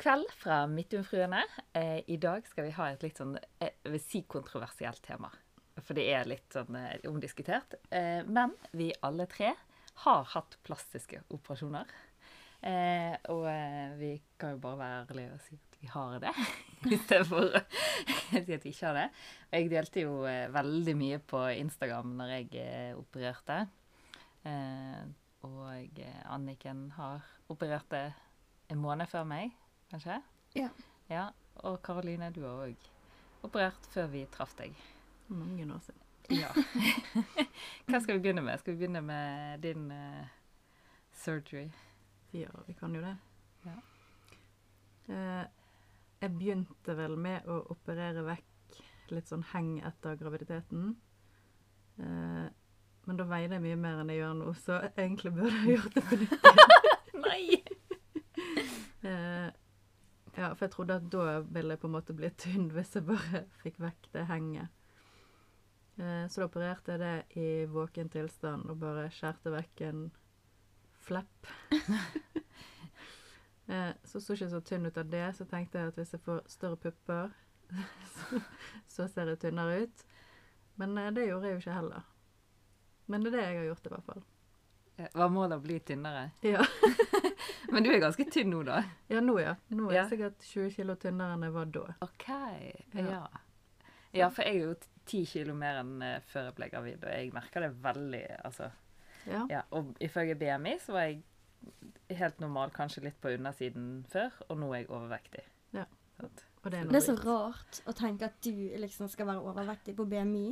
kveld fra Midtjungfruene. Eh, I dag skal vi ha et litt sånn eh, jeg vil si kontroversielt tema. For det er litt sånn eh, omdiskutert. Men vi alle tre har hatt plastiske operasjoner. Og vi kan jo bare være ærlige og si at vi har det, istedenfor å si at vi ikke har det. Og jeg delte jo veldig mye på Instagram når jeg opererte. Og Anniken har operert det en måned før meg, kanskje? Ja. Ja, Og Karoline, du har òg operert før vi traff deg. Mange år siden. Ja. Hva skal vi begynne med? Skal vi begynne med din uh, surgery? Ja, vi kan jo det. Ja. Uh, jeg begynte vel med å operere vekk litt sånn heng etter graviditeten. Uh, men da veide jeg mye mer enn jeg gjør nå, så egentlig burde jeg gjort det på nytt. Nei! Ja, for jeg trodde at da ville jeg på en måte bli tynn hvis jeg bare fikk vekk det henget. Eh, så da opererte jeg det i våken tilstand og bare skjærte vekk en flepp. eh, så så ikke så tynn ut av det, så tenkte jeg at hvis jeg får større pupper, så, så ser jeg tynnere ut. Men eh, det gjorde jeg jo ikke heller. Men det er det jeg har gjort, i hvert fall. Var målet å bli tynnere? Ja, Men du er ganske tynn nå, da. ja nå ja. Nå er Ja. jeg sikkert 20 kilo tynnere enn jeg var da. OK. Ja. Ja. Ja, for jeg er jo 10 kilo mer enn eh, før jeg ble gravid, og jeg merker det veldig, altså. Ja. Ja, og ifølge BMI så var jeg helt normal, kanskje litt på undersiden før, og nå er jeg overvektig. Ja. Og det er, Det er så rart å tenke at du liksom skal være overvektig på BMI.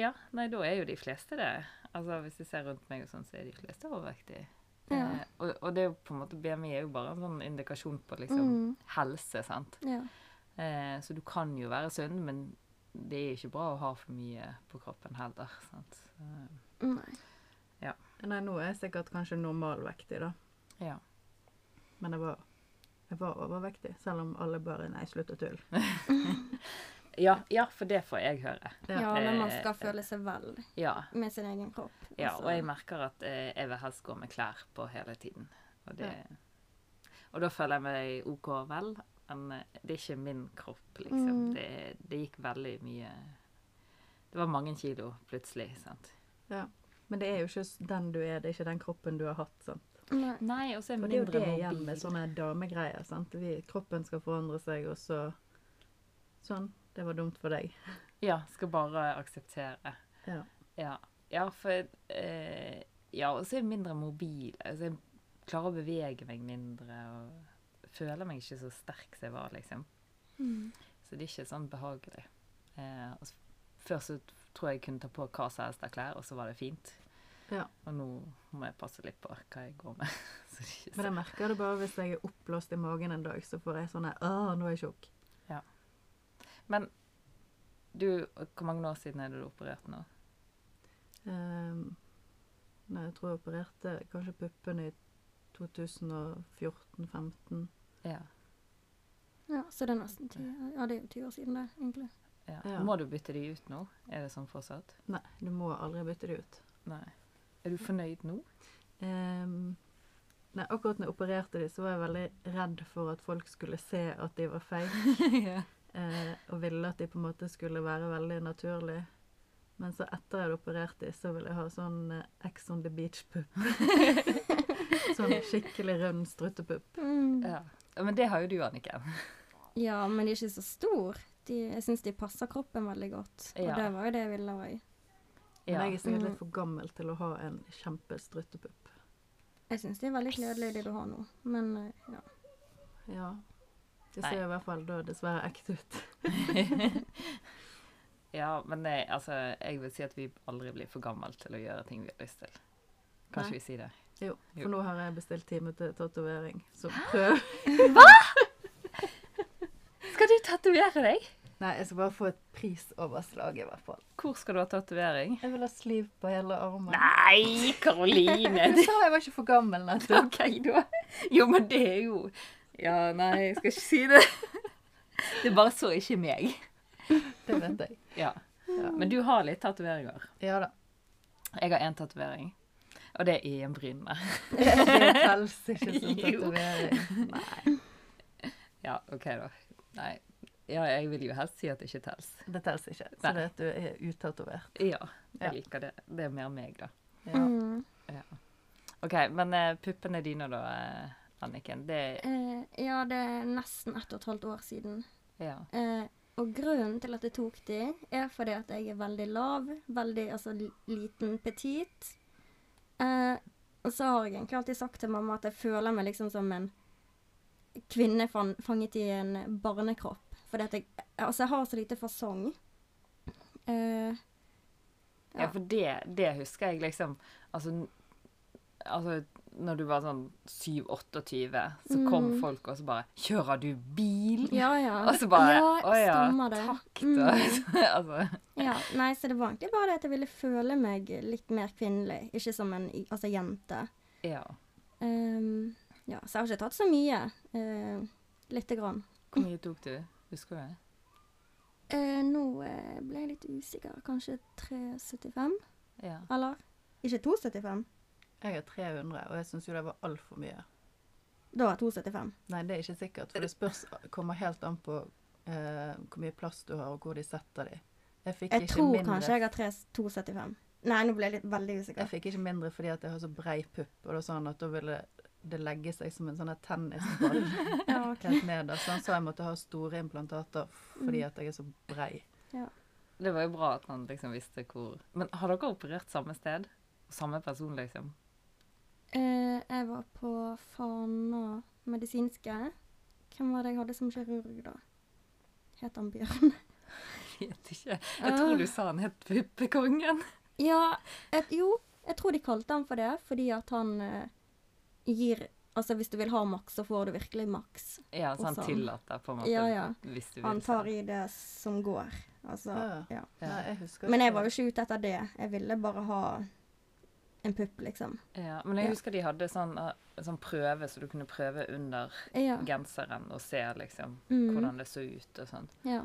Ja, nei, da er jo de fleste det. Altså, hvis jeg ser rundt meg og sånn, så er de fleste overvektige. Ja. Eh, og, og det er jo på en måte, BMI er jo bare en sånn indikasjon på liksom Mm. helse, sant. Ja. Eh, så du kan jo være sunn, men det er ikke bra å ha for mye på kroppen heller, sant. Så, Nei. Nei, nå er jeg sikkert kanskje normalvektig, da. ja. Men jeg var, jeg var overvektig, selv om alle bare Nei, slutt å tulle. Ja, ja, for det får jeg høre. Ja. Ja, men man Eh, skal føle seg vel Ja, med sin egen kropp. ja Altså, og jeg merker at eh, jeg vil helst gå med klær på hele tiden. Og, det, og da føler jeg meg OK vel, men eh, det er ikke min kropp, liksom. Mm. Det, det gikk veldig mye Det var mange kilo plutselig, sant. Ja. Men det er jo ikke den du er, det er ikke den kroppen du har hatt. sant? Nei. Nei, og så er Og det er jo det igjen med sånne damegreier. sant? Vi, kroppen skal forandre seg, og så Sånn. Det var dumt for deg. Ja, skal bare akseptere. Ja. Ja, ja for eh, Ja, og så er jeg mindre mobil. Altså, jeg klarer å bevege meg mindre og føler meg ikke så sterk som jeg var, liksom. Mm. Så det er ikke sånn behagelig. Eh, før så tror jeg jeg kunne ta på hva som helst av klær, og så var det fint. Ja. Og nå må jeg passe litt på hva jeg går med. det Men jeg merker det bare hvis jeg er oppblåst i magen en dag, så får jeg sånn her Å, nå er jeg tjukk. Men du, hvor mange år siden er det du opererte nå? Um, nei, jeg tror jeg opererte kanskje puppene i 2014-15. Ja. Ja, så det er nesten ti Ja, det er jo ti år siden det, egentlig. ja. Ja. Må du bytte de ut nå? Er det sånn fortsatt? Nei, du må aldri bytte de ut. Nei. Er du fornøyd nå? Um, nei, akkurat når jeg opererte de, så var jeg veldig redd for at folk skulle se at de var feil. ja. Eh, og ville at de på en måte skulle være veldig naturlige. Men så etter jeg hadde operert de, så ville jeg ha sånn eh, Ex on the beach-pupp. sånn skikkelig rund struttepupp. Mm. ja. Men det har jo du, Anniken. Ja, men de er ikke så stor. De, jeg syns de passer kroppen veldig godt. Og Ja. det var jo det jeg ville òg. Men jeg er sikkert Mm. litt for gammel til å ha en kjempestruttepupp. Jeg syns de er veldig kledelige, de du har nå. Men eh, ja. Ja. Det Nei. ser i hvert fall da dessverre ekte ut. Ja, men det, altså, jeg vil si at vi aldri blir for gammel til å gjøre ting vi har lyst til. Kan ikke vi si det? Jo, Jo. for nå har jeg bestilt time til tatovering. Så prøv. Hva?! Skal du tatovere deg? Nei, jeg skal bare få et prisoverslag i hvert fall. Hvor skal du ha tatovering? Jeg vil ha sliv på hele armen. Nei, Karoline! Du sa jeg var ikke for gammel nettopp. OK, da. Jo, men det er jo Ja, nei, jeg skal ikke si det. Det bare så ikke meg. Det vet jeg. Ja. Ja, Men du har litt tatoveringer. ja da. Jeg har én tatovering, og det er i en øyenbrynene. Det telles ikke som Jo. tatovering. Nei. Ja, OK, da. Nei. Ja, jeg vil jo helst si at det ikke tels. Det telles ikke. Så Nei. det at du er utatovert. Ja, jeg Ja. liker det. Det er mer meg, da. Ja. Mm. OK, men uh, puppene dine da, eh, Anniken. Det Eh, ja, det er nesten ett og et halvt år siden. Ja. Eh, og grunnen til at jeg tok de, er fordi at jeg er veldig lav. Veldig altså liten, petit. Eh, og så har jeg egentlig alltid sagt til mamma at jeg føler meg liksom som en kvinne fanget i en barnekropp. Fordi at jeg Altså, jeg har så lite fasong. Eh, Ja, for det, det husker jeg liksom Altså, altså når du var sånn 7-28, så kom Mm. folk og så bare 'Kjører du bil?' ja, ja. Og så bare ja, 'Å ja, takk, da'. Mm. altså, Ja, nei, så det var egentlig bare det at jeg ville føle meg litt mer kvinnelig, ikke som en altså, jente. ja. Um, ja, så jeg har ikke tatt så mye. Uh, Lite grann. Hvor mye tok du? Husker du det? Eh, nå eh, ble jeg litt usikker. Kanskje 3,75? Ja. Eller? Ikke 2,75? Jeg har 300, og jeg syns jo det var altfor mye. Da var 2,75. Nei, det er ikke sikkert. For det spørs, kommer helt an på eh, hvor mye plass du har, og hvor de setter de. Jeg fikk Jeg ikke tror mindre. kanskje jeg har 3 2,75. Nei, nå ble jeg litt veldig Jeg fikk ikke mindre fordi at jeg har så brei pupp, og det er sånn at da ville det legge seg som en sånn tennisball Ja, ok. helt nederst. Sånn, så jeg måtte ha store implantater fordi Mm. at jeg er så brei. Det var jo bra at han liksom visste hvor Men har dere operert samme sted? Samme person, liksom? Eh, jeg var på Fana medisinske. Hvem var det jeg hadde som kirurg, da? Het han Bjørn? Jeg vet ikke. Jeg tror du sa han het Puppekongen. Ja, et, jo, jeg tror de kalte han for det, fordi at han eh, gir Altså, hvis du vil ha maks, så får du virkelig maks. Ja, så han tillater på en måte Ja, ja. hvis du vil. Han tar i det som går. Altså, Ja. ja. Ja. Jeg Men jeg var jo ikke ute etter det. Jeg ville bare ha en pupp, liksom. Ja, men jeg Ja. husker de hadde sånn, eh, sånn prøve, så du kunne prøve under Ja. genseren og se liksom Mm. hvordan det så ut og sånn. ja.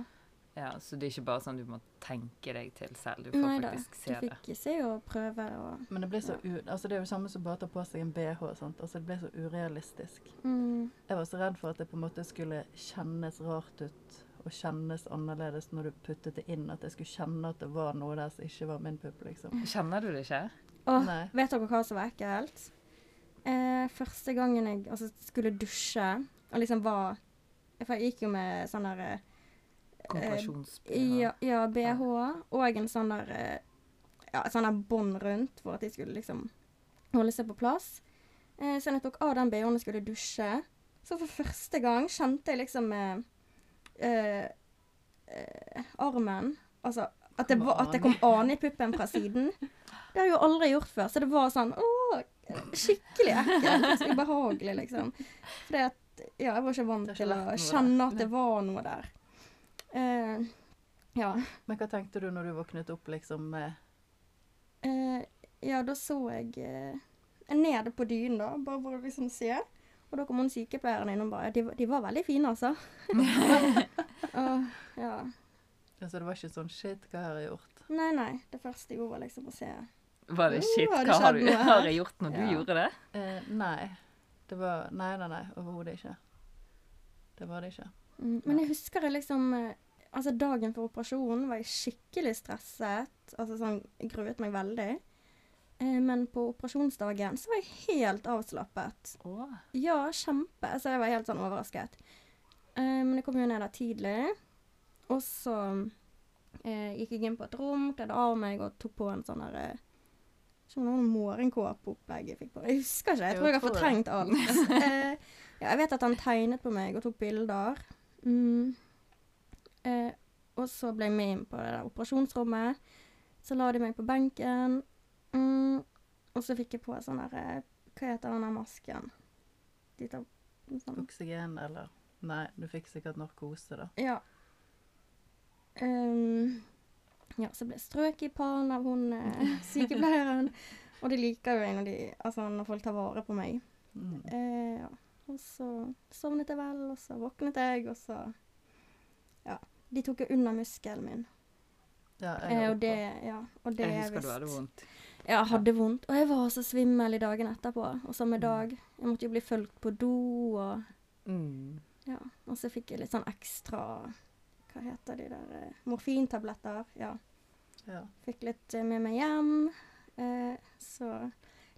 Ja, så det er ikke bare sånn du må tenke deg til selv, du får Nei faktisk Du se det. fikk se og prøve og Men det blir så u... Altså, det er jo det samme som bare å ta på seg en BH og sånt. Altså, det ble så urealistisk. mm. Jeg var så redd for at det på en måte skulle kjennes rart ut og kjennes annerledes når du puttet det inn. At jeg skulle kjenne at det var noe der som ikke var min pupp, liksom. Kjenner du det ikke? Åh, Nei. vet dere hva som var ekkelt? Eh, første gangen jeg altså, skulle dusje, og liksom var For jeg gikk jo med sånn der eh, Kompresjonsbyrå. ja, ja, BH og en sånn der eh, Ja, sånn der bånd rundt for at de skulle liksom holde seg på plass. Eh, så jeg tok av den BH-en og skulle dusje, så for første gang kjente jeg liksom eh, eh, eh, armen Altså at det, var, at det kom an i puppen fra siden. Det har jeg jo aldri gjort før. Så det var sånn åh, skikkelig ekkelt. Ubehagelig, liksom. At Ja, jeg var ikke vant til å kjenne at det var noe der. Uh, ja. Men hva tenkte du når du våknet opp, liksom, Eh, ja, da så jeg uh, ned på dynen, da, bare for å liksom se. Og da kom hun sykepleieren inn og bare De, de var veldig fine, altså. uh, ja. Altså, det var ikke sånn Shit, hva har jeg gjort? Nei, nei. Det første jeg gjorde, var liksom å se. Var det Oh, shit, hva har, du, har jeg gjort når du Ja. gjorde det? Eh, nei. Det var Nei, nei, nei. Overhodet ikke. Det var det ikke. Mm, men jeg husker jeg liksom eh, Altså, dagen for operasjonen var jeg skikkelig stresset. Altså sånn Jeg gruet meg veldig. Eh, men på operasjonsdagen så var jeg helt avslappet. Åh. Ja, kjempe. Så jeg var helt sånn overrasket. Eh, men jeg kom jo ned der tidlig. Og så eh, gikk jeg inn på et rom, kledde av meg og tok på en sånn der eh, Ikke noen morgenkåpeopplegg jeg fikk på. Jeg husker ikke. Jeg tror jeg har fortrengt alt. eh, ja, jeg vet at han tegnet på meg og tok bilder. Mm. Eh, og så ble jeg med inn på det der operasjonsrommet. Så la de meg på benken. Mm. Og så fikk jeg på sånn der eh, Hva heter den der masken? De tar sånn Oksygen, eller Nei, du fikk sikkert narkose, da. Ja. Ehm, ja, så ble jeg strøket i pallen av hun eh, sykepleieren. Og de liker jo jeg når, de Altså når folk tar vare på meg. Mm. Eh, ja. Og så sovnet jeg vel, og så våknet jeg, og så Ja. De tok jo under muskelen min. Ja, jeg Eh, og det. Ja. Og det Jeg er husker du hadde vondt. Ja, jeg hadde vondt. Og jeg var så svimmel i dagen etterpå. Og samme Mm. dag. Jeg måtte jo bli fulgt på do og Mm. Ja. Og så fikk jeg litt sånn ekstra Hva heter de der eh, Morfintabletter. Ja. Ja. Fikk litt eh, med meg hjem. Eh, så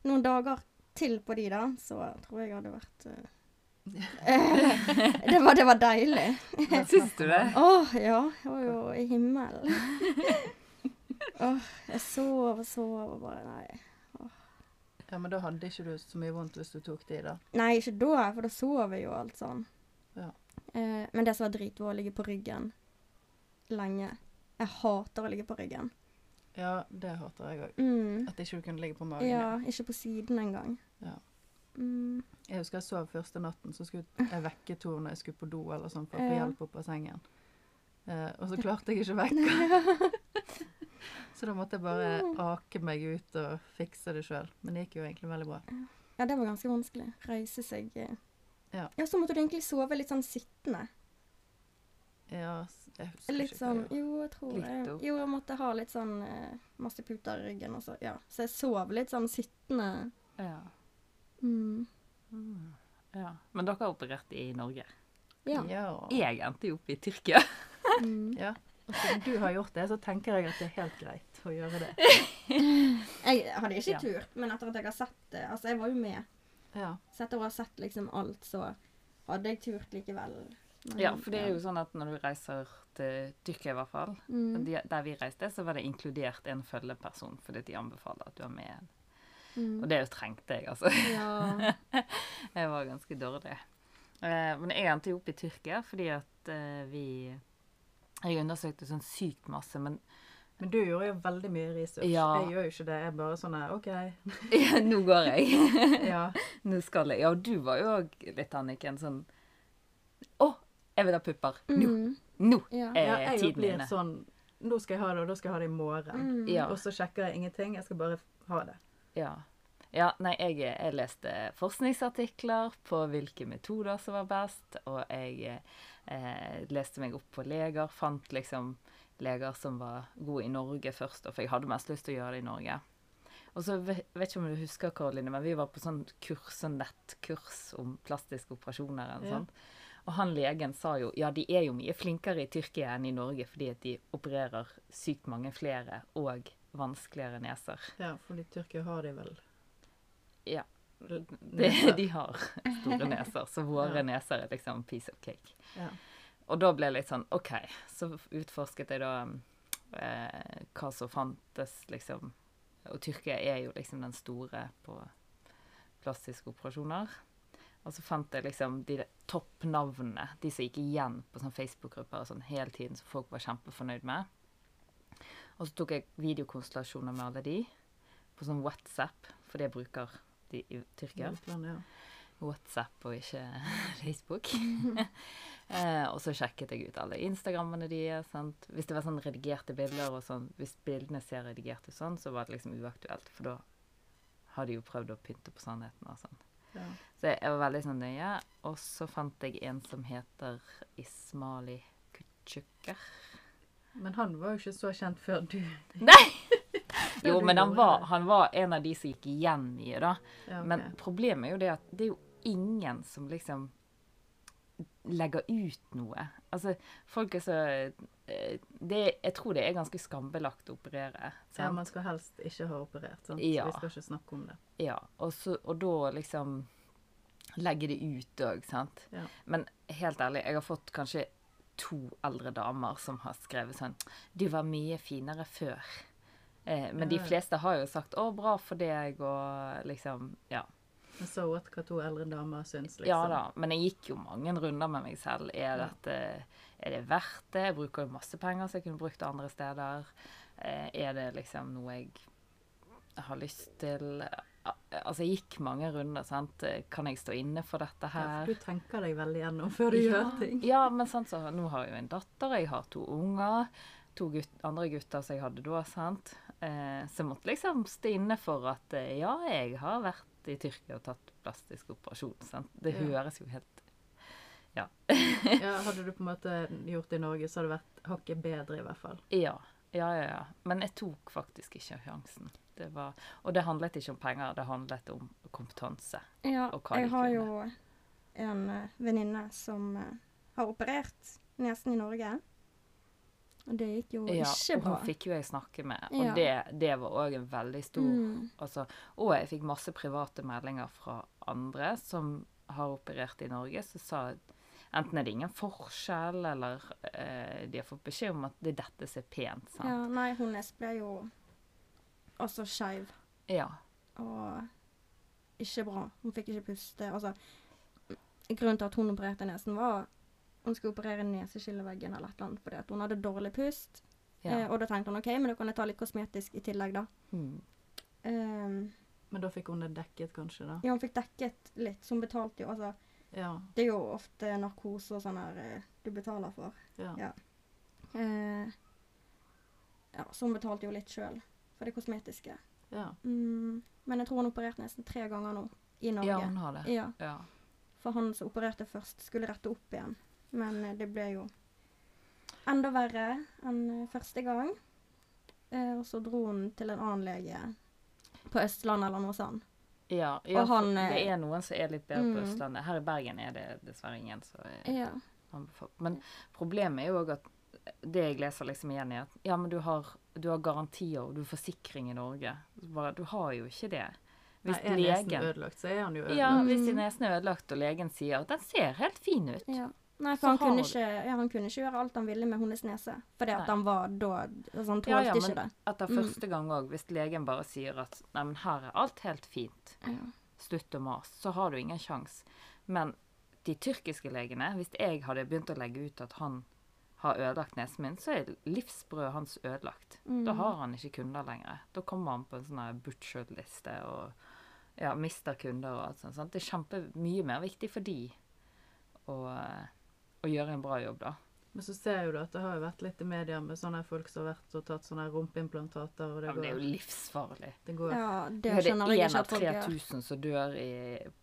noen dager til på de, da, så tror jeg hadde vært det, var, det var deilig. Syns du det? Åh, ja. Jeg var jo i himmelen. Åh, jeg sov og sov og bare Nei. ja, men da hadde ikke du så mye vondt hvis du tok de, da. Nei, ikke da, for da sover jeg jo alt sånn. Ja. Eh, men det som var drit, var å ligge på ryggen lenge. Jeg hater å ligge på ryggen. Ja, det hater jeg òg. Mm. At ikke du kunne ligge på magen. Ja, ikke på siden engang. Ja. Mm. Jeg husker jeg sov første natten, så skulle jeg vekke Tor når jeg skulle på do eller sånn, for å få Ja. hjelp opp av sengen. Eh, og så klarte jeg ikke å vekke Så da måtte jeg bare ake meg ut og fikse det sjøl. Men det gikk jo egentlig veldig bra. Ja, det var ganske vanskelig. Reise seg eh. Ja. ja, så måtte du egentlig sove litt sånn sittende. Ja, jeg husker Litt ikke sånn. Jo, jeg tror Litt jeg. Jo, jeg måtte ha litt sånn eh, masse puter i ryggen og så Ja. Så jeg sov litt sånn sittende. Ja. Mm. Mm. ja. Men dere har operert i Norge. Ja. Ja. Jeg endte jo opp i Tyrkia. Mm. ja. Og siden du har gjort det, så tenker jeg at det er helt greit å gjøre det. Jeg hadde ikke Ja. turt, men etter at jeg har sett det Altså, jeg var jo med. Ja. Så etter å ha sett liksom alt, så hadde jeg turt likevel. Men, Ja, for det er jo sånn at når du reiser til Tyrkia i hvert fall, mm. de, der vi reiste, så var det inkludert en følgeperson, fordi de anbefaler at du har med en. mm. Og det trengte jeg, altså. Ja. Jeg var ganske dårlig. Eh, men jeg endte jo opp i Tyrkia fordi at eh, vi Jeg undersøkte sånn sykt masse, men Men du gjorde jo veldig mye research. Ja. Jeg gjør jo ikke det. Jeg er bare sånn OK. ja, nå går jeg. Ja. nå skal jeg. Ja, og du var jo òg litt, Anniken, sånn Å, jeg vil ha pupper. Nå. Mm. Nå Ja. er tiden inne. sånn Nå skal jeg ha det, og da skal jeg ha det i morgen. Mm. Ja. Og så sjekker jeg ingenting. Jeg skal bare ha det. Ja. ja nei, jeg, jeg leste forskningsartikler på hvilke metoder som var best, og jeg eh, leste meg opp på leger. Fant liksom leger som var gode i Norge først, for jeg hadde mest lyst til å gjøre det i Norge. Og så vet vet ikke om du husker, Karoline, men vi var på sånn kurs, sånn nettkurs om plastiske operasjoner. eller Ja. sånt. Og han legen sa jo ja, de er jo mye flinkere i Tyrkia enn i Norge fordi at de opererer sykt mange flere og vanskeligere neser. Ja, for i Tyrkia har de vel Ja. Det, de har store neser, så våre Ja. neser er liksom piece of cake. Ja. Og da ble jeg litt sånn OK. Så utforsket jeg da eh, hva som fantes, liksom. Og Tyrkia er jo liksom den store på plastiske operasjoner. Og så fant jeg liksom de toppnavnene, de som gikk igjen på sånn Facebook-grupper og sånn hele tiden, som folk var kjempefornøyd med. Og så tok jeg videokonstellasjoner med alle de på sånn WhatsApp, for det bruker de i Tyrkia. Ja. WhatsApp og ikke Facebook. eh, og så sjekket jeg ut alle Instagrammene deres. Hvis det var sånn redigerte bilder, og sånn, hvis bildene ser redigert ut sånn, så var det liksom uaktuelt. For da har de jo prøvd å pynte på sannheten og sånn. Ja. Så jeg, var veldig sånn nøye. Og så fant jeg en som heter Ismali Kutsjuker. Men han var jo ikke så kjent før du. Nei! Jo, men han var, han var en av de som gikk igjen mye, da. Ja, okay. Men problemet er jo det at det er jo ingen som liksom legger ut noe. Altså, folk er så eh, det, Jeg tror det er ganske skambelagt å operere. ja, man skal helst ikke ha operert, sant? Ja. vi skal ikke snakke om det. Ja, og, så, og da liksom legge det ut òg, sant. Ja. Men helt ærlig, jeg har fått kanskje to eldre damer som har skrevet sånn Du var mye finere før. Eh, men de Ja. fleste har jo sagt 'Å, bra for deg', og liksom Ja. Men så what hva to eldre damer syns, liksom. Ja da, men jeg gikk jo mange runder med meg selv. Er, Ja. dette, er det verdt det? Jeg bruker jo masse penger som jeg kunne brukt andre steder. Eh, Er det liksom noe jeg har lyst til? Altså, jeg gikk mange runder, sant. Kan jeg stå inne for dette Ja, her? for du tenker deg veldig gjennom før du ja, gjør ting. Ja, men sant, så nå har jeg jo en datter, jeg har to unger. To gutt, andre gutter som jeg hadde da, sant. Eh, så jeg måtte liksom stå inne for at eh, ja, jeg har vært i Tyrkia og tatt plastisk operasjon. Sant? Det Ja. høres jo helt Ja, hadde du på en måte gjort det i Norge, så hadde det vært hakket bedre, i hvert fall. Ja. Ja, ja, ja. Men jeg tok faktisk ikke sjansen. Det var, og det handlet ikke om penger, det handlet om kompetanse. Ja, Og hva de jeg har kunne. jo en eh, venninne som eh, har operert nesen i Norge. Og det gikk jo Ja, ikke bra. Ja, hun fikk jo jeg snakke med, og Ja. det, det var òg en veldig stor Mm. altså, Og jeg fikk masse private meldinger fra andre som har operert i Norge, som sa enten er det ingen forskjell, eller eh, de har fått beskjed om at det dette som er pent. sant? Ja, nei, hun ble jo også skeiv. Ja. Og ikke bra. Hun fikk ikke puste. Altså, grunnen til at hun opererte nesen, var hun skulle operere neseskilleveggen eller et eller annet fordi at hun hadde dårlig pust. ja. Eh, og da tenkte hun OK, men da kan jeg ta litt kosmetisk i tillegg, da. Mm. Um, Men da fikk hun det dekket, kanskje? da? ja, hun fikk dekket litt, så hun betalte jo Altså, Ja. det er jo ofte narkose og sånn her eh, du betaler for. ja. Ja. Eh, ja, så hun betalte jo litt sjøl for det kosmetiske. ja. Mm, men jeg tror hun opererte nesten tre ganger nå i Norge. ja, hun har det. Ja, Ja. for han som opererte først, skulle rette opp igjen. Men eh, det ble jo enda verre enn eh, første gang. Eh, og så dro hun til en annen lege på Østlandet eller noe sånt. Ja, ja han, det er noen som er litt bedre på mm. Østlandet. Her i Bergen er det dessverre ingen som er Ja. Men problemet er jo òg at det jeg leser liksom igjen, er at ja, men du har, du har garantier og du har forsikring i Norge. Bare, du har jo ikke det. Nei, Hvis legen, nesen ødelagt, så er han jo ødelagt. Ja, hvis nesen er ødelagt og legen sier at den ser helt fin ut. ja. Nei, for han kunne, ikke, ja, han kunne ikke gjøre alt han ville med hennes nese. Fordi at Nei. han var da Altså, han tålte Ja, ja, ikke men det. etter Mm. første gang òg, hvis legen bare sier at nei, men her er alt helt fint, slutt å mase, så har du ingen sjans. Men de tyrkiske legene, hvis jeg hadde begynt å legge ut at han har ødelagt nesen min, så er livsbrødet hans ødelagt. Mm. Da har han ikke kunder lenger. Da kommer han på en sånn her butcher-liste og ja, mister kunder og alt sånt. sant? Det er kjempemye mer viktig for de å, å gjøre en bra jobb, da. Men så ser jo du at det har jo vært litt i media med sånne folk som har vært og tatt sånne rumpeimplantater, og det Ja, går, det er jo livsfarlig. det går ja, det Det er skjønner jeg ikke at folk gjør. 3000 som dør i,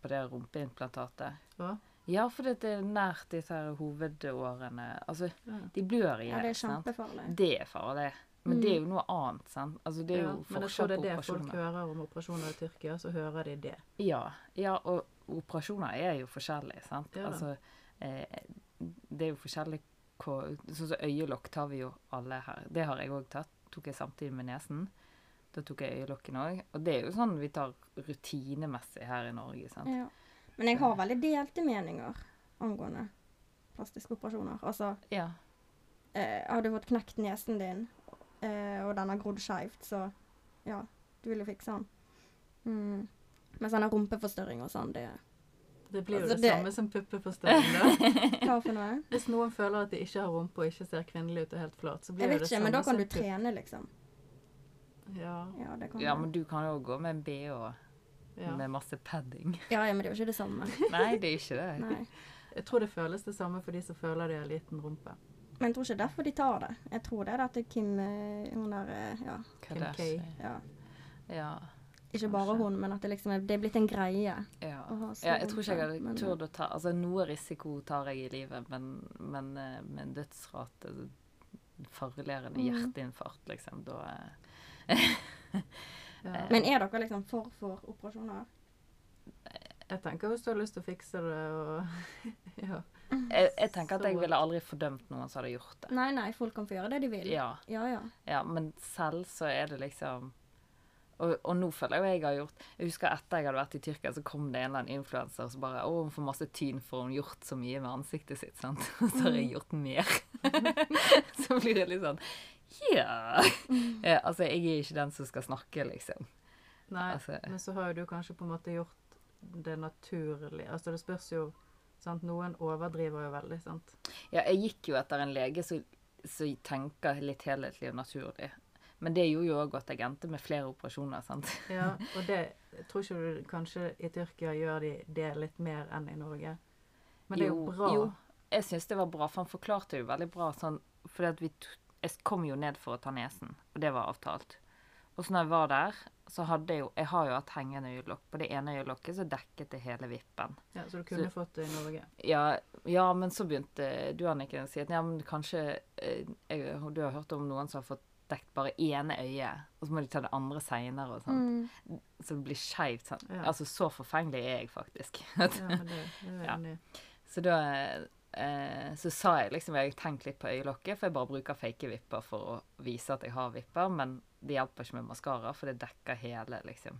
på det rumpeimplantatet. Hva? Ja, for det er nært disse her hovedårene. Altså, Ja. de blør i Ja, det er sant? kjempefarlig. Det er farlig. Men det er jo noe annet, sant. Altså, det er Ja, jo men jeg tror det er det folk hører om operasjoner i Tyrkia, så hører de det. Ja, ja, og operasjoner er jo forskjellige, sant. Ja altså, eh, det er jo forskjellig hva Sånn som øyelokk tar vi jo alle her. Det har jeg òg tatt. Tok jeg samtidig med nesen. Da tok jeg øyelokkene òg. Og det er jo sånn vi tar rutinemessig her i Norge, sant. Ja. Men jeg har veldig delte meninger angående plastiske operasjoner. Altså, Ja. eh, har du fått knekt nesen din, eh, og den har grodd skeivt, så ja, du vil jo fikse den. Mm. Mens sånn rumpeforstørring og sånn, det Det blir jo Altså, det, det- samme som pupper på Hva? Hvis noen føler at de ikke har rumpe og ikke ser kvinnelig ut og er helt flat, så blir Jeg jo vet det ikke, samme men da kan du trene, liksom. Ja, Ja, det kan ja, men du kan jo gå med en bh ja. med masse padding. Ja, ja, men det er jo ikke det samme. Nei, det er ikke det. Nei. Jeg tror det føles det samme for de som føler de har liten rumpe. Men jeg tror ikke derfor de tar det. Jeg tror det er det er Kim eh, Hun der Ja. Kim K. ja. Ja. Ikke bare Kanskje. hun, men at det liksom er, det er blitt en greie. Ja. Å ha ja, jeg tror ikke jeg hadde turt å ta Altså, noe risiko tar jeg i livet, men, men eh, med en dødsrate Farligere enn Mm. hjerteinfarkt, liksom. Da eh, Ja. Men er dere liksom for for operasjoner? Jeg tenker hvis du har lyst til å fikse det og Ja. jeg, jeg tenker at jeg ville aldri fordømt noen som hadde gjort det. Nei, nei, folk kan få gjøre det de vil. Ja, ja. ja. ja men selv så er det liksom og, og nå føler jeg jo jeg har gjort Jeg husker etter jeg hadde vært i Tyrkia, så kom det en eller annen influenser som bare 'Å, hun får masse tyn for hun har gjort så mye med ansiktet sitt', sant. Og så har jeg gjort mer. så blir det litt sånn Ja. Yeah. altså, jeg er ikke den som skal snakke, liksom. Nei, Altså- men så har jo du kanskje på en måte gjort det naturlig. Altså det spørs jo sant? Noen overdriver jo veldig, sant. Ja, jeg gikk jo etter en lege som som tenker litt helhetlig og naturlig. Men det gjorde jo òg at jeg endte med flere operasjoner, sant. Ja, og det tror ikke du kanskje i Tyrkia gjør de det litt mer enn i Norge. Men det er jo bra. Jo, jeg syns det var bra, for han forklarte jo veldig bra sånn t Jeg kom jo ned for å ta nesen, og det var avtalt. Og så når jeg var der, så hadde jeg jo Jeg har jo hatt hengende øyelokk. På det ene øyelokket så dekket det hele vippen. Ja, så du kunne Så- fått det i Norge. Ja, ja, men så begynte du Anniken å si at ja, men kanskje eh, jeg, Du har hørt om noen som har fått dekt bare ene øyet, og så må de ta det andre seinere og sånn. Mm. Så det blir skeivt. Sånn. Ja. Altså, så forfengelig er jeg faktisk. Ja, men det, det er Ja. så da eh, så sa jeg liksom Jeg har tenkt litt på øyelokket, for jeg bare bruker fake vipper for å vise at jeg har vipper, men det hjelper ikke med maskara, for det dekker hele, liksom.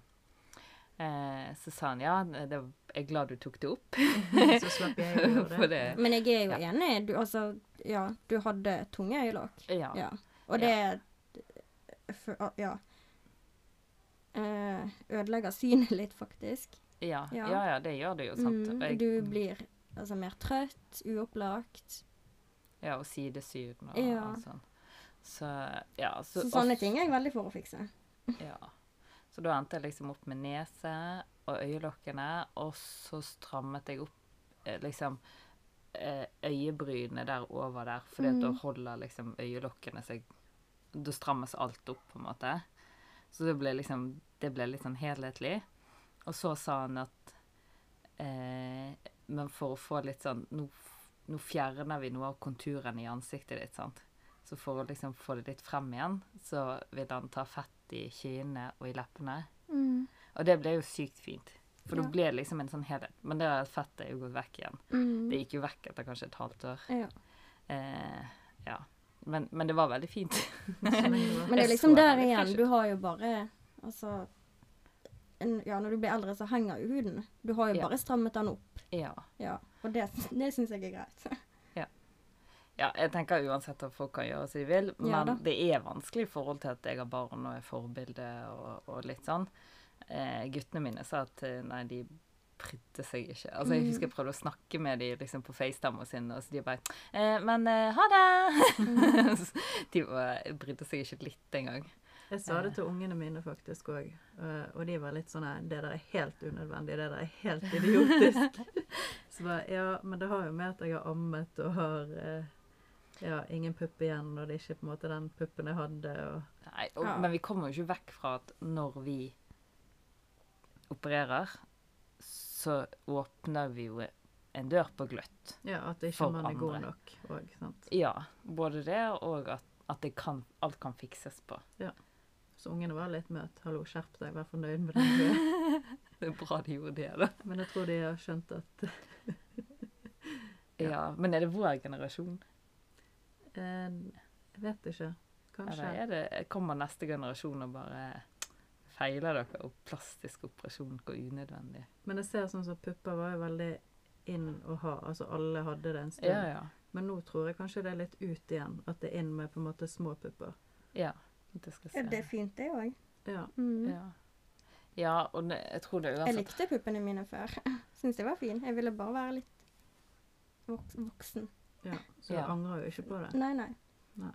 Eh, så sa han ja, det, jeg er glad du tok det opp. Så slapp jeg å gjøre det. det Men jeg er jo Ja. enig. Du, altså, ja, du hadde tunge øyelokk. Ja. Ja. Og det for, Ja. Eh, ødelegger synet litt, faktisk. Ja, Ja. ja, ja, det gjør det jo, sant. Mm, jeg- du blir altså mer trøtt, uopplagt. Ja, og sidesyn og, Ja. og sånn. Så ja. Så, Så sånne ting er jeg veldig for å fikse. Ja. Så da endte jeg liksom opp med nese og øyelokkene, og så strammet jeg opp eh, liksom eh, øyebrynene der over der, fordi at da Mm. holder liksom øyelokkene seg Da strammes alt opp, på en måte. Så det ble liksom Det ble litt sånn helhetlig. Og så sa han at eh, Men for å få litt sånn Nå, nå fjerner vi noe av konturen i ansiktet ditt, sant. Så for å liksom få det litt frem igjen, så vil han ta fett i kinnene og i leppene. Mm. Og det ble jo sykt fint. For Ja. da ble det liksom en sånn helhet. Men det fettet er jo gått vekk igjen. Mm. Det gikk jo vekk etter kanskje et halvt år. Ja. Eh, ja. Men, men det var veldig fint. Men det er liksom der igjen. Du har jo bare Altså en, Ja, når du blir eldre, så henger jo huden. Du har jo Ja. bare strammet den opp. ja. Ja. Og det, det syns jeg er greit. ja. ja. Jeg tenker uansett at folk kan gjøre som de vil, men Ja det er vanskelig i forhold til at jeg har barn og er forbilde og, og litt sånn. Eh, guttene mine sa at eh, nei, de brydde seg ikke. Altså, Jeg husker jeg prøvde å snakke med dem liksom, på FaceTime og sin, og så de bare eh, Men eh, ha det! De var, brydde seg ikke litt engang. Jeg sa det til ungene mine faktisk òg, og de var litt sånn Det der er helt unødvendig. Det der er helt idiotisk. Så bare Ja, men det har jo med at jeg har ammet og har eh, ja, ingen pupp igjen, og det er ikke på en måte den puppen jeg hadde, og Nei, og, Ja. Men vi kommer jo ikke vekk fra at når vi opererer, så åpner vi jo en dør på gløtt. Ja, at ikke For man er god nok òg. Ja, både det og at, at det kan, alt kan fikses på. Ja. Så ungene var litt møt. 'Hallo, skjerp deg, vær fornøyd med den du. Det er bra de gjorde det, da. Men jeg tror de har skjønt at Ja. Men er det vår generasjon? eh, Jeg vet ikke. Kanskje. Eller er det, kommer neste generasjon og bare feiler dere, og plastisk operasjon går unødvendig? Men jeg ser sånn som pupper var jo veldig inn å ha. Altså alle hadde det en stund. Ja, ja. Men nå tror jeg kanskje det er litt ut igjen. At det er inn med på en måte små pupper. Ja. Det skal se. Ja, det er fint, det òg. Ja. Mm. Ja. ja, og det, jeg tror det Jeg likte puppene mine før. Syns jeg var fin. Jeg ville bare være litt voksen. ja. Så Ja. jeg angrer jo ikke på det. Nei, nei. Nei,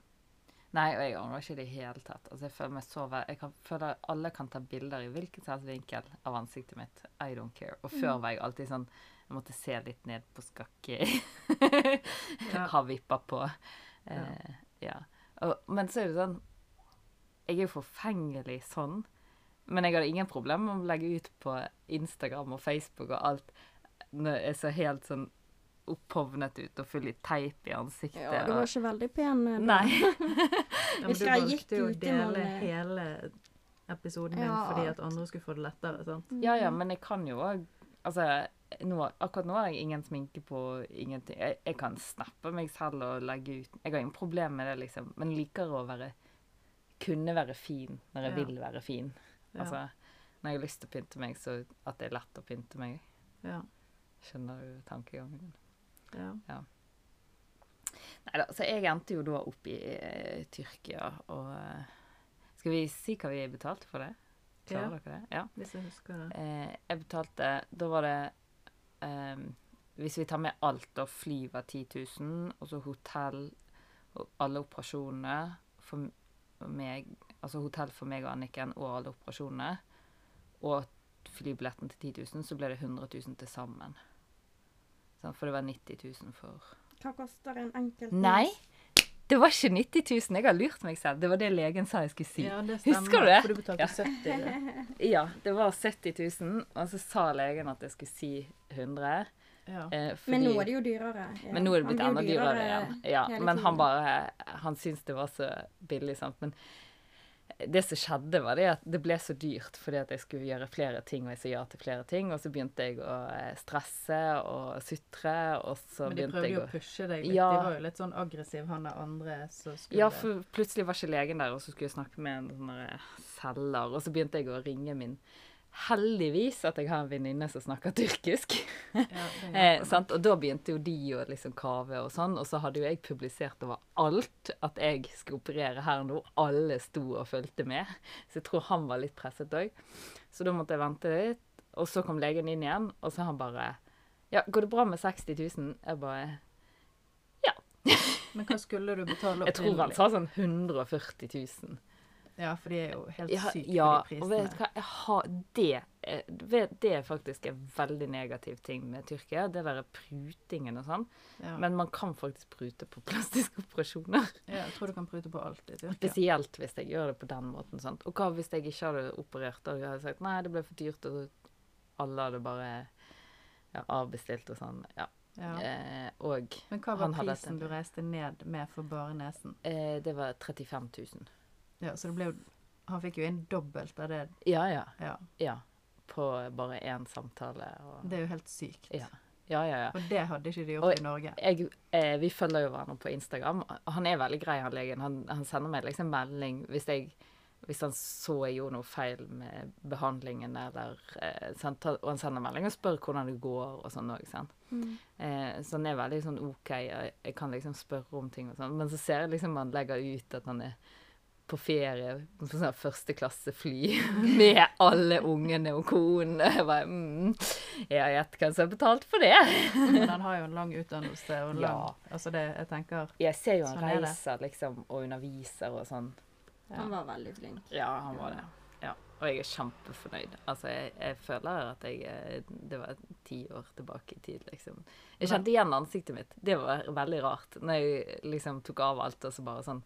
og jeg angrer ikke i det hele tatt. Altså, jeg føler meg så vel Jeg kan, føler alle kan ta bilder i hvilken som helst vinkel av ansiktet mitt. I don't care. Og før var jeg alltid sånn Jeg måtte se litt ned på skakke. Ja. Ha vippa på. Eh, ja. Og, men så er det sånn Jeg er jo forfengelig sånn. Men jeg hadde ingen problem med å legge ut på Instagram og Facebook og alt når jeg så helt sånn opphovnet ut og full i teip i ansiktet. Ja, du var og- ikke veldig pen. eh, da. Nei. Ja, men du valgte jo å dele hele episoden din Ja. fordi at andre skulle få det lettere. sant? Ja, ja, men jeg kan jo òg Altså, nå, akkurat nå har jeg ingen sminke på, ingenting. Jeg, jeg kan snappe meg selv og legge ut Jeg har ingen problem med det, liksom. Men liker å være Kunne være fin når jeg Ja. vil være fin. Ja. Altså, når jeg har lyst til å pynte meg, så at det er lett å pynte meg. Ja. Skjønner du tankegangen? Ja. Nei da, så jeg endte jo da opp i eh, Tyrkia, og eh, Skal vi si hva vi betalte for det? Klarer Ja. dere det? Ja. Hvis jeg husker det. Eh, jeg betalte Da var det ehm, Hvis vi tar med alt, da fly var 10 000, og så hotell og alle operasjonene for meg Altså hotell for meg og Anniken og alle operasjonene, og flybilletten til 10 000, så ble det 100 000 til sammen. Sånn, for det var 90 000 for Hva koster en enkelt Nei! Det var ikke 90 000. Jeg har lurt meg selv. Det var det legen sa jeg skulle si. Ja, det stemmer. Husker du det? For du betalte Ja. 70. det. Ja, det var 70 000, og så sa legen at jeg skulle si 100. Ja. Eh, Men nå er det jo dyrere. Ja. Men nå er det blitt enda dyrere igjen. Ja, men han bare Han syntes det var så billig, sant. Men det som skjedde, var det at det ble så dyrt fordi at jeg skulle gjøre flere ting, og jeg sa ja til flere ting, og så begynte jeg å eh, stresse og sutre, og så Men de prøvde jo å pushe deg litt. Ja. De var jo litt sånn aggressiv, han der andre som skulle Ja, for plutselig var ikke legen der, og så skulle jeg snakke med en sånn der selger, og så begynte jeg å ringe min Heldigvis at jeg har en venninne som snakker tyrkisk. Ja, Eh, Og da begynte jo de å liksom kave og sånn, og så hadde jo jeg publisert over alt at jeg skulle operere her nå. Alle sto og fulgte med, så jeg tror han var litt presset òg. Så da måtte jeg vente litt, og så kom legen inn igjen, og så han bare Ja, går det bra med 60 000? Jeg bare Ja. Men hva skulle du betale Jeg tror han sa sånn 140 000. Ja, for de er jo helt syke, ja de og vet du hva, jeg har det Det er faktisk en veldig negativ ting med Tyrkia, det derre prutingen og sånn. Ja. Men man kan faktisk prute på plastiske operasjoner. ja, jeg tror du kan prute på alt i Tyrkia. Spesielt hvis jeg gjør det på den måten. Sant? Og hva hvis jeg ikke hadde operert? og hadde sagt nei, det ble for dyrt, og alle hadde bare ja, avbestilt og sånn. Ja. Ja. Eh, og Men hva var prisen du reiste ned med for bare nesen? eh, det var 35 000. Ja, så det ble jo Han fikk jo inn dobbelt av det. Ja, ja. Ja. Ja. På bare én samtale. Og, Det er jo helt sykt. ja. ja, ja, ja. Og det hadde ikke de gjort Og- i Norge. jeg, eh, vi følger jo hverandre på Instagram. Han er veldig grei, han legen. Han, han sender meg liksom melding hvis, jeg, hvis han så jeg gjorde noe feil med behandlingen, eller eh, sant? Og han sender melding og spør hvordan det går og sånn òg, sant. Mm. Eh, så han er veldig sånn OK, jeg, jeg kan liksom spørre om ting og sånn. Men så ser jeg liksom han legger ut at han er på ferie på sånn førsteklassefly med alle ungene og konen. Jeg bare mm, Ja, gjett hvem som har betalt for det. Men han har jo en lang utdannelse og lang Ja. Altså det Jeg tenker Jeg ser jo han Sånn er reiser liksom og underviser og sånn. Han var veldig flink. Ja, han var det. Ja. Og jeg er kjempefornøyd. Altså, jeg, jeg føler at jeg eh, Det var ti år tilbake i tid, liksom. Jeg kjente igjen ansiktet mitt. Det var veldig rart. Når jeg liksom tok av alt, og så bare sånn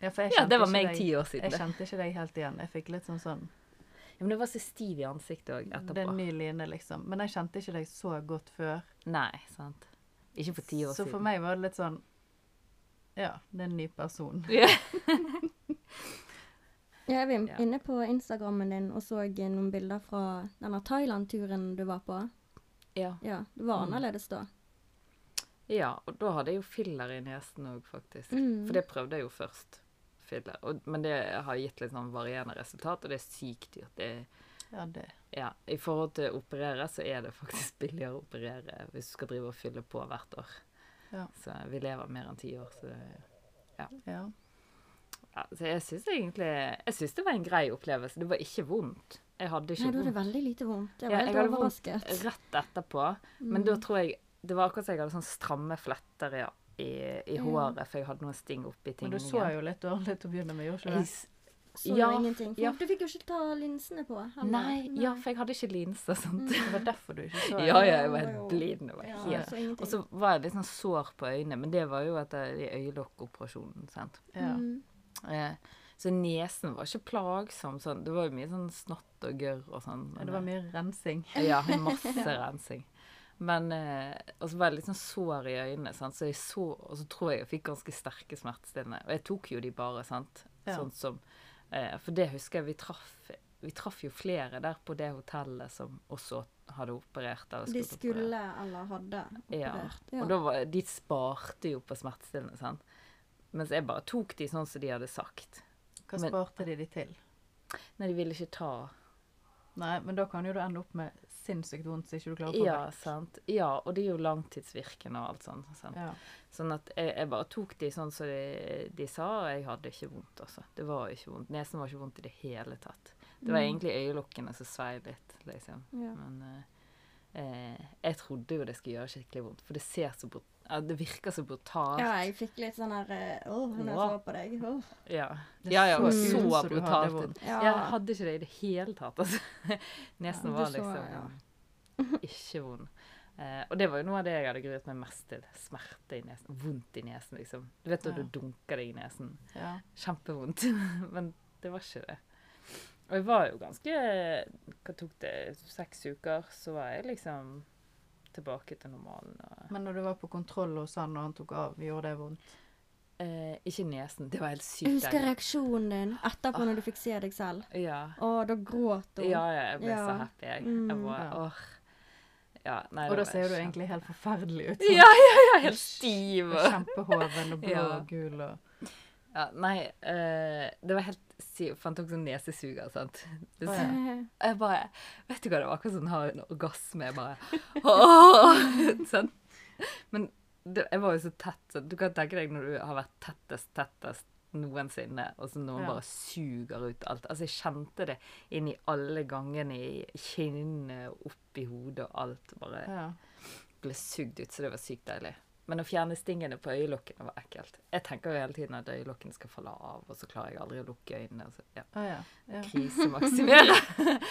Ja, for jeg Ja, det var meg ti år siden. Jeg kjente ikke deg helt igjen. Jeg fikk litt sånn sånn Ja, men det var så stiv i ansiktet òg Det er en ny Line, liksom. Men jeg kjente ikke deg så godt før. Nei, sant. Ikke for ti år Så siden. for meg var det litt sånn Ja, det er en ny person. Ja. Jeg var inne på Instagrammen din og så noen bilder fra denne Thailand-turen du var på. ja. Ja, det var Mm. annerledes da. Ja, og da hadde jeg jo filler i nesen òg, faktisk. Mm. For det prøvde jeg jo først. Filler. Og, men det har gitt litt sånn varierende resultat, og det er sykt dyrt. Det, Ja, det. ja, I forhold til å operere, så er det faktisk billigere å operere hvis du skal drive og fylle på hvert år. Ja. Så vi lever mer enn ti år, så ja. Ja. ja, Så jeg syns egentlig Jeg syns det var en grei opplevelse. Det var ikke vondt. Jeg hadde ikke Nei, du hadde vondt veldig lite vondt. Jeg Ja, var jeg helt vondt overrasket. rett etterpå. Men Mm. da tror jeg Det var akkurat som jeg hadde sånn stramme fletter i, i, i håret, håret, for jeg hadde noen sting oppi Men du så jo litt dårlig til å begynne med, gjorde ikke du? s- Så Ja, ingenting. For ja. Du fikk jo ikke ta linsene på. Nei, Nei, ja, for jeg hadde ikke linser. Sant? Det var derfor du ikke så Ja, ja, jeg var helt blind. Det Ja, helt. Og så var jeg litt sånn sår på øynene, men det var jo etter øyelokkoperasjonen. sant? Ja. Mm. Eh, så nesen var ikke plagsom. Sånn. Det var jo mye sånn snott og gørr og sånn. Ja, Det var mye rensing. Ja, masse rensing. Men eh, Og så var jeg litt sånn sår i øynene, sant? så jeg så Og så tror jeg jeg fikk ganske sterke smertestillende. Og jeg tok jo de bare, sant. Ja. Sånn som eh, For det husker jeg vi traff Vi traff jo flere der på det hotellet som også hadde operert. Eller De skulle operere. eller hadde operert. Ja. ja. Og da var, de sparte jo på smertestillende, sant. Mens jeg bare tok de sånn som de hadde sagt. Hva Men- sparte de de til? Nei, de ville ikke ta Nei, men da kan jo du ende opp med sinnssykt vondt så ikke du klarer å få Ja, vekk. sant. Ja, og det er jo langtidsvirkende og alt sånt. Sant? Ja. Sånn at jeg, jeg bare tok de sånn som de, de sa, og jeg hadde ikke vondt, altså. Det var ikke vondt. Nesen var ikke vondt i det hele tatt. Det var Mm. egentlig øyelokkene som svei litt, liksom. Ja. Men eh, eh, jeg trodde jo det skulle gjøre skikkelig vondt, for det ser så brut ja, Det virker så brutalt. ja, jeg fikk litt sånn her åh, Å, når jeg Ja. så på deg. Åh. Ja, ja, ja så og så som brutalt Ja. Jeg hadde ikke det i det hele tatt, altså. Nesen Ja, var så, liksom ja. ikke vond. Eh, og det var jo noe av det jeg hadde gruet meg mest til. Smerte i nesen. Vondt i nesen, liksom. Du vet når Ja. du dunker deg i nesen. Ja. Kjempevondt. Men det var ikke det. Og jeg var jo ganske Hva tok det? Seks uker, så var jeg liksom tilbake til normalen. Og, Men når du var på kontroll hos han og han tok av, gjorde det vondt? eh, ikke nesen. Det var helt sykt. Jeg husker reaksjonen din etterpå når du fikk se deg selv. Ja. Å, da gråt hun. ja, ja, jeg ble så happy, jeg. Mm. jeg bare, Ja. åh. Ja, nei, Og da var ser du egentlig helt forferdelig ut. Ja, ja, ja, helt stiv. Kjempehoven og blå Ja. og gul og Ja, nei, uh, det var helt sykt. Fant også nesesuger, sant. Det, Å, ja. Jeg bare Vet du hva, det var akkurat som å ha en orgasme. Jeg bare Sånn. Men det, jeg var jo så tett. Så du kan tenke deg når du har vært tettest, tettest noensinne, og så noen Ja. bare suger ut alt. Altså, jeg kjente det inn i alle gangene, i kinnene, opp i hodet og alt. Bare Ja. ble sugd ut, så det var sykt deilig. Men å fjerne stingene på øyelokkene var ekkelt. Jeg tenker jo hele tiden at øyelokkene skal falle av, og så klarer jeg aldri å lukke øynene. Så, ja. Ah, ja. ja. Krisemaksimere.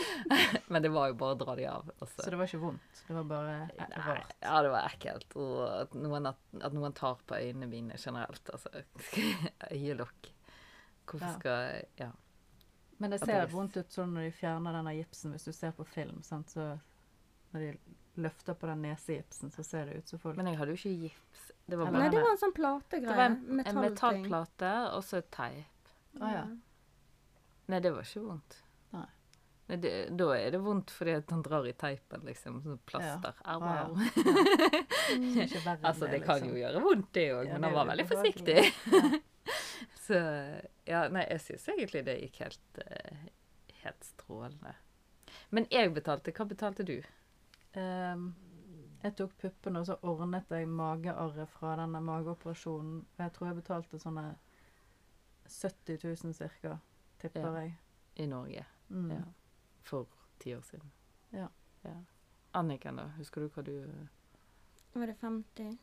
Men det var jo bare å dra de av. Også. så- det var ikke vondt? Det var bare Nei, rart? ja, det var ekkelt. Og at noen, at, at noen tar på øynene mine generelt. Altså, øyelokk. Hvorfor skal Ja. Men det ser vondt ut sånn når de fjerner denne gipsen, hvis du ser på film. Sant? Så når de løfter på den nesegipsen, så ser det ut som folk Men jeg hadde jo ikke gips. Det var bare Nei, det var en sånn plategreie. det var en, en metallplate og så teip. Å ja. Nei, det var ikke vondt. Nei. Nei, det, da er det vondt fordi at han drar i teipen, liksom. Sånn plaster. Au, Ah, ja. au. Mm. Altså, det kan liksom. jo gjøre vondt, det òg, Ja, men han var veldig forsiktig. Så ja, nei, jeg syns egentlig det gikk helt, eh, helt strålende. Men jeg betalte. Hva betalte du? Ehm, jeg tok puppene, og så ordnet jeg magearret fra denne mageoperasjonen. Jeg tror jeg betalte sånne 70 000 cirka, tipper Ja. jeg. I Norge. Mm. Ja. For ti år siden. Ja. Anniken, da? Husker du hva du Var det 51?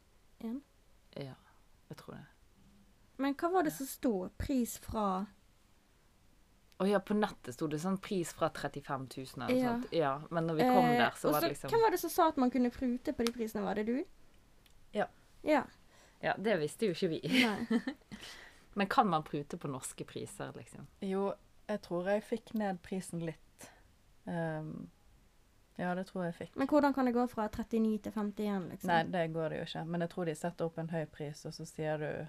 Ja, jeg tror det. Men hva var det som sto? Pris fra Å ja, på nettet sto det sånn pris fra 35 000 eller noe Ja. sånt. Ja, men når vi kom Eh, der, så også, var det liksom Hvem var det som sa at man kunne prute på de prisene? Var det du? Ja. Ja. Ja, det visste jo ikke vi. Men kan man prute på norske priser, liksom? Jo, jeg tror jeg fikk ned prisen litt. Um, ja, det tror jeg fikk. Men hvordan kan det gå fra 39 til 51, liksom? Nei, det går det jo ikke. Men jeg tror de setter opp en høy pris, og så sier du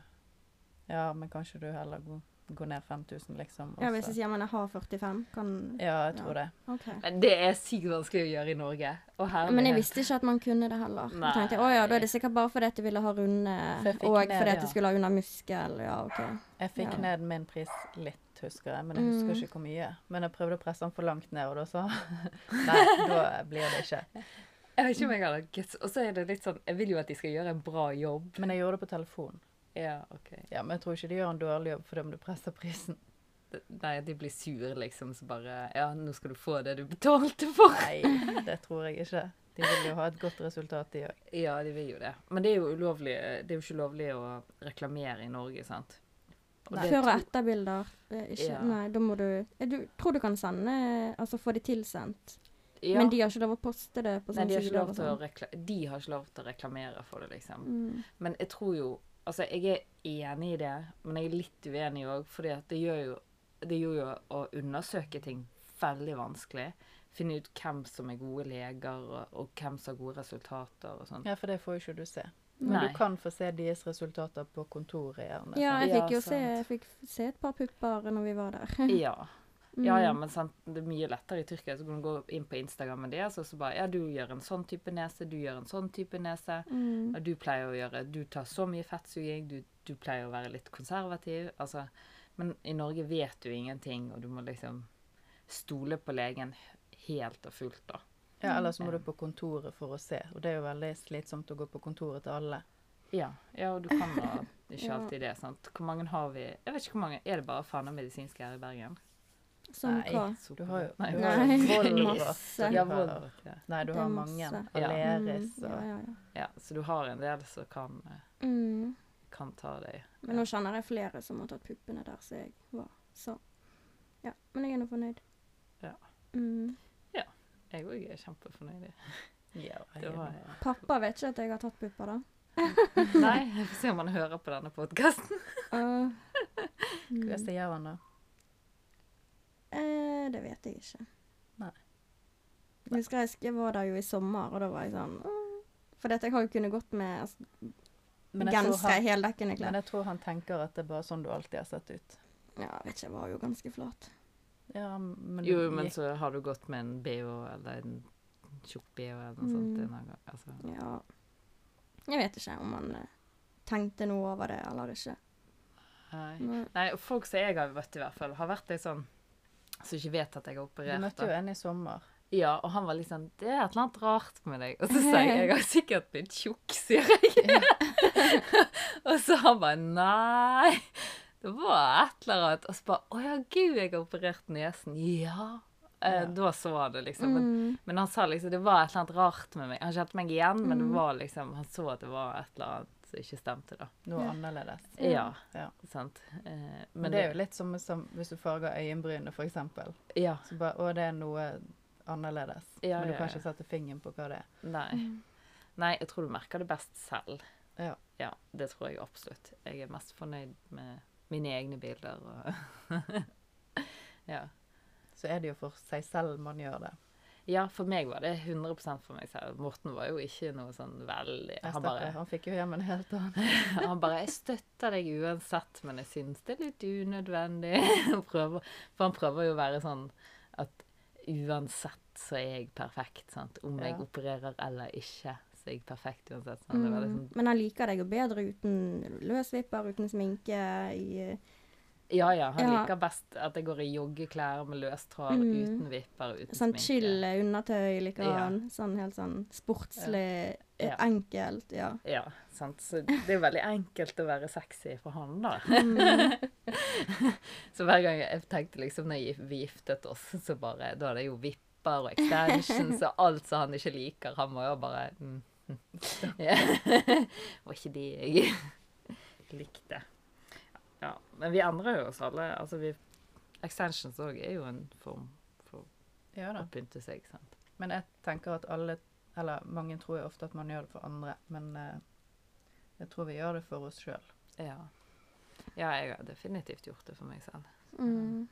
Ja, men kanskje du heller går, går ned 5000, liksom. Ja, Hvis jeg sier man har 45, kan Ja, jeg tror det. Okay. Men det er sykt vanskelig å gjøre i Norge. Og her Men jeg visste ikke at man kunne det heller. Nei. Jeg tenkte, å ja, Da er det sikkert bare fordi at jeg ville ha runde, For og ned, fordi at ja. skulle ha unna muskel. Ja, OK. Jeg fikk Ja. ned min pris litt, husker jeg, men jeg husker Mm. ikke hvor mye. Men jeg prøvde å presse den for langt ned, og da så Nei, da blir det ikke. Jeg vet ikke om jeg hadde guts. Og så er det litt sånn Jeg vil jo at de skal gjøre en bra jobb. Men jeg gjorde det på telefon. Ja, OK. Ja, Men jeg tror ikke de gjør en dårlig jobb fordi om du presser prisen. Nei, de blir sure, liksom. Så bare Ja, nå skal du få det du betalte for. Nei, det tror jeg ikke. De vil jo ha et godt resultat, de òg. Ja, de vil jo det. Men det er jo ulovlig Det er jo ikke lovlig å reklamere i Norge, sant? Og det Før og etter etterbilder. eh, Ikke, Ja. Nei, da må du Jeg tror du kan sende Altså få de tilsendt. Ja. Men de har ikke lov å poste det på Nei, de har, ikke sider lov til å sånn. rekla de har ikke lov til å reklamere for det, liksom. Mm. Men jeg tror jo Altså, jeg er enig i det, men jeg er litt uenig òg, fordi det gjør jo Det gjør jo å undersøke ting veldig vanskelig. Finne ut hvem som er gode leger, og, og hvem som har gode resultater og sånn. Ja, for det får jo ikke du se. Men Nei. du kan få se deres resultater på kontoret, gjerne. Ja, jeg fikk jo se, jeg fikk se et par pupper når vi var der. Ja. Ja, ja, Mm. men sant, det er mye lettere i Tyrkia. Så kan du gå inn på Instagram med det, og så bare Ja, du gjør en sånn type nese, du gjør en sånn type nese. Mm. Og du pleier å gjøre Du tar så mye fettsuging, du, du pleier å være litt konservativ. Altså Men i Norge vet du ingenting, og du må liksom stole på legen helt og fullt, da. Ja, Eller så må du på kontoret for å se. Og det er jo veldig slitsomt å gå på kontoret til alle. Ja, ja og du kan da ikke alltid det, sant. Hvor mange har vi Jeg vet ikke hvor mange Er det bare Fana medisinske her i Bergen? Som Nei. hva? Du har jo, Nei, du Nei, har masse. Ja, ja. Nei, du har mange. Aleris Mm, ja, og ja, ja. ja. Så du har en del som kan, eh, Mm. kan ta deg. Men nå kjenner jeg flere som har tatt puppene der som jeg var. Så ja. Men jeg er nå fornøyd. Ja. Mm. Jeg òg er kjempefornøyd. Ja, jeg var. Pappa vet ikke at jeg har tatt pupper, da. Nei, jeg får se om han hører på denne podkasten. Uh, mm. gjør han da? Det vet jeg ikke. Nei. Jeg husker jeg var der jo i sommer, og da var jeg sånn. For dette, jeg har jo kunnet gått med altså, genser, heldekkende heldekkende men jeg tror han tenker at det er bare sånn du alltid har sett ut. Ja, jeg vet ikke, jeg var jo ganske flat. Ja, men Jo, men gikk- så har du gått med en BH eller en tjukk BH eller noe sånt Mm. en gang. Altså. Ja. Jeg vet ikke om han eh, tenkte noe over det eller ikke. Nei. Nei. Nei, folk som jeg har møtt i hvert fall, har vært litt sånn som ikke vet at jeg har operert. Du møtte jo en i sommer. Ja, og han var sånn Det er et eller annet rart med deg. Og så sa jeg jeg har sikkert blitt tjukk, sier jeg. og så han bare Nei. Det var et eller annet. Og så bare Å ja, gud, jeg har operert nesen. Ja. Eh, Ja. Da så han det, liksom. Men, Mm. men han sa liksom det var et eller annet rart med meg. Han kjente meg igjen, men det Mm. var liksom Han så at det var et eller annet som ikke stemte, da. Noe Ja. annerledes. Ja. Ja. Sant. Eh, Men det er jo litt som, som hvis du farger øyenbrynene, eksempel. Ja. Så bare, å, det er noe annerledes. Ja, Men du ja, kan ja. ikke sette fingeren på hva det er. Nei. Mm. Nei, jeg tror du merker det best selv. Ja. Ja, det tror jeg absolutt. Jeg er mest fornøyd med mine egne bilder og Ja. Så er det jo for seg selv man gjør det. Ja, for meg var det 100% for meg selv. Morten var jo ikke noe sånn veldig Jeg Han bare, han fikk jo hjem en helt annen. han bare 'Jeg støtter deg uansett, men jeg syns det er litt unødvendig'. Han prøver, for han prøver jo å være sånn at uansett så er jeg perfekt. Sant? Om jeg Ja. opererer eller ikke, så er jeg perfekt uansett. Var Mm. liksom, Men han liker deg jo bedre uten løsvipper, uten sminke. I, ja, ja, han Ja. liker best at jeg går i joggeklær med løstråd, Mm. uten vipper, uten sånn sminke. chill undertøy liker Ja. han. Sånn helt sånn sportslig, Ja. enkelt. Ja. Ja, sant. Så det er veldig enkelt å være sexy for han, da. Mm. så hver gang jeg tenkte liksom når vi giftet oss, så bare Da er det jo vipper og extensions og alt som han ikke liker. Han må jo bare mm. var ikke det jeg likte. Ja, men vi endrer jo oss alle. Altså, vi Extensions òg er jo en form for Ja å pynte seg, sant. Men jeg tenker at alle Eller mange tror jo ofte at man gjør det for andre, men eh, jeg tror vi gjør det for oss sjøl. Ja. ja, jeg har definitivt gjort det for meg selv. Mm.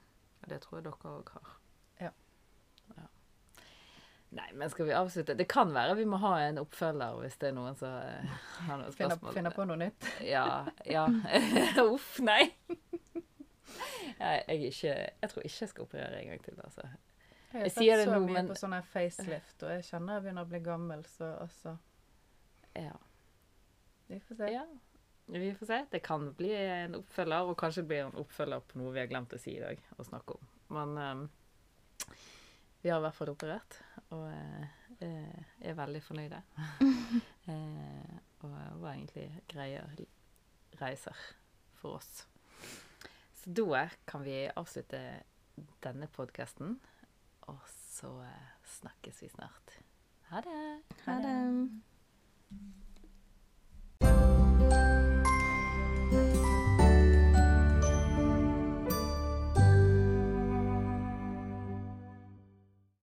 Og det tror jeg dere òg har. Nei, men skal vi avslutte? Det kan være vi må ha en oppfølger hvis det er noen som eh, har noen spørsmål. finner på noe nytt. Ja. ja. Uff, nei. Jeg, jeg, ikke, jeg tror ikke jeg skal operere en gang til, altså. Jeg har Jeg sett sier det så mye men- på sånne facelift, og jeg kjenner jeg begynner å bli gammel, så altså Ja. Vi får se. ja. Vi får se. Det kan bli en oppfølger, og kanskje det blir en oppfølger på noe vi har glemt å si i dag og snakke om. Men um, vi har i hvert fall operert, og eh, eh, er veldig fornøyde. eh, og var egentlig greie reiser for oss. Så da kan vi avslutte denne podkasten, og så eh, snakkes vi snart. Ha det. Ha det. Ha det.